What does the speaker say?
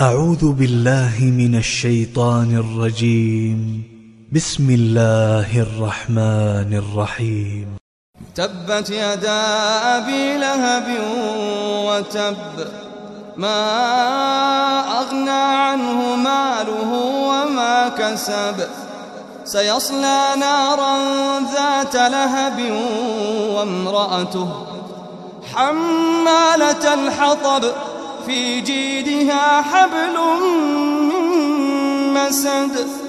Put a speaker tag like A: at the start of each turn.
A: أعوذ بالله من الشيطان الرجيم. بسم الله الرحمن الرحيم.
B: تبت يدا أبي لهب وتب ما أغنى عنه ماله وما كسب. سيصلى نارا ذات لهب وامرأته حمالة الحطب. في جيدها حبل من مسد.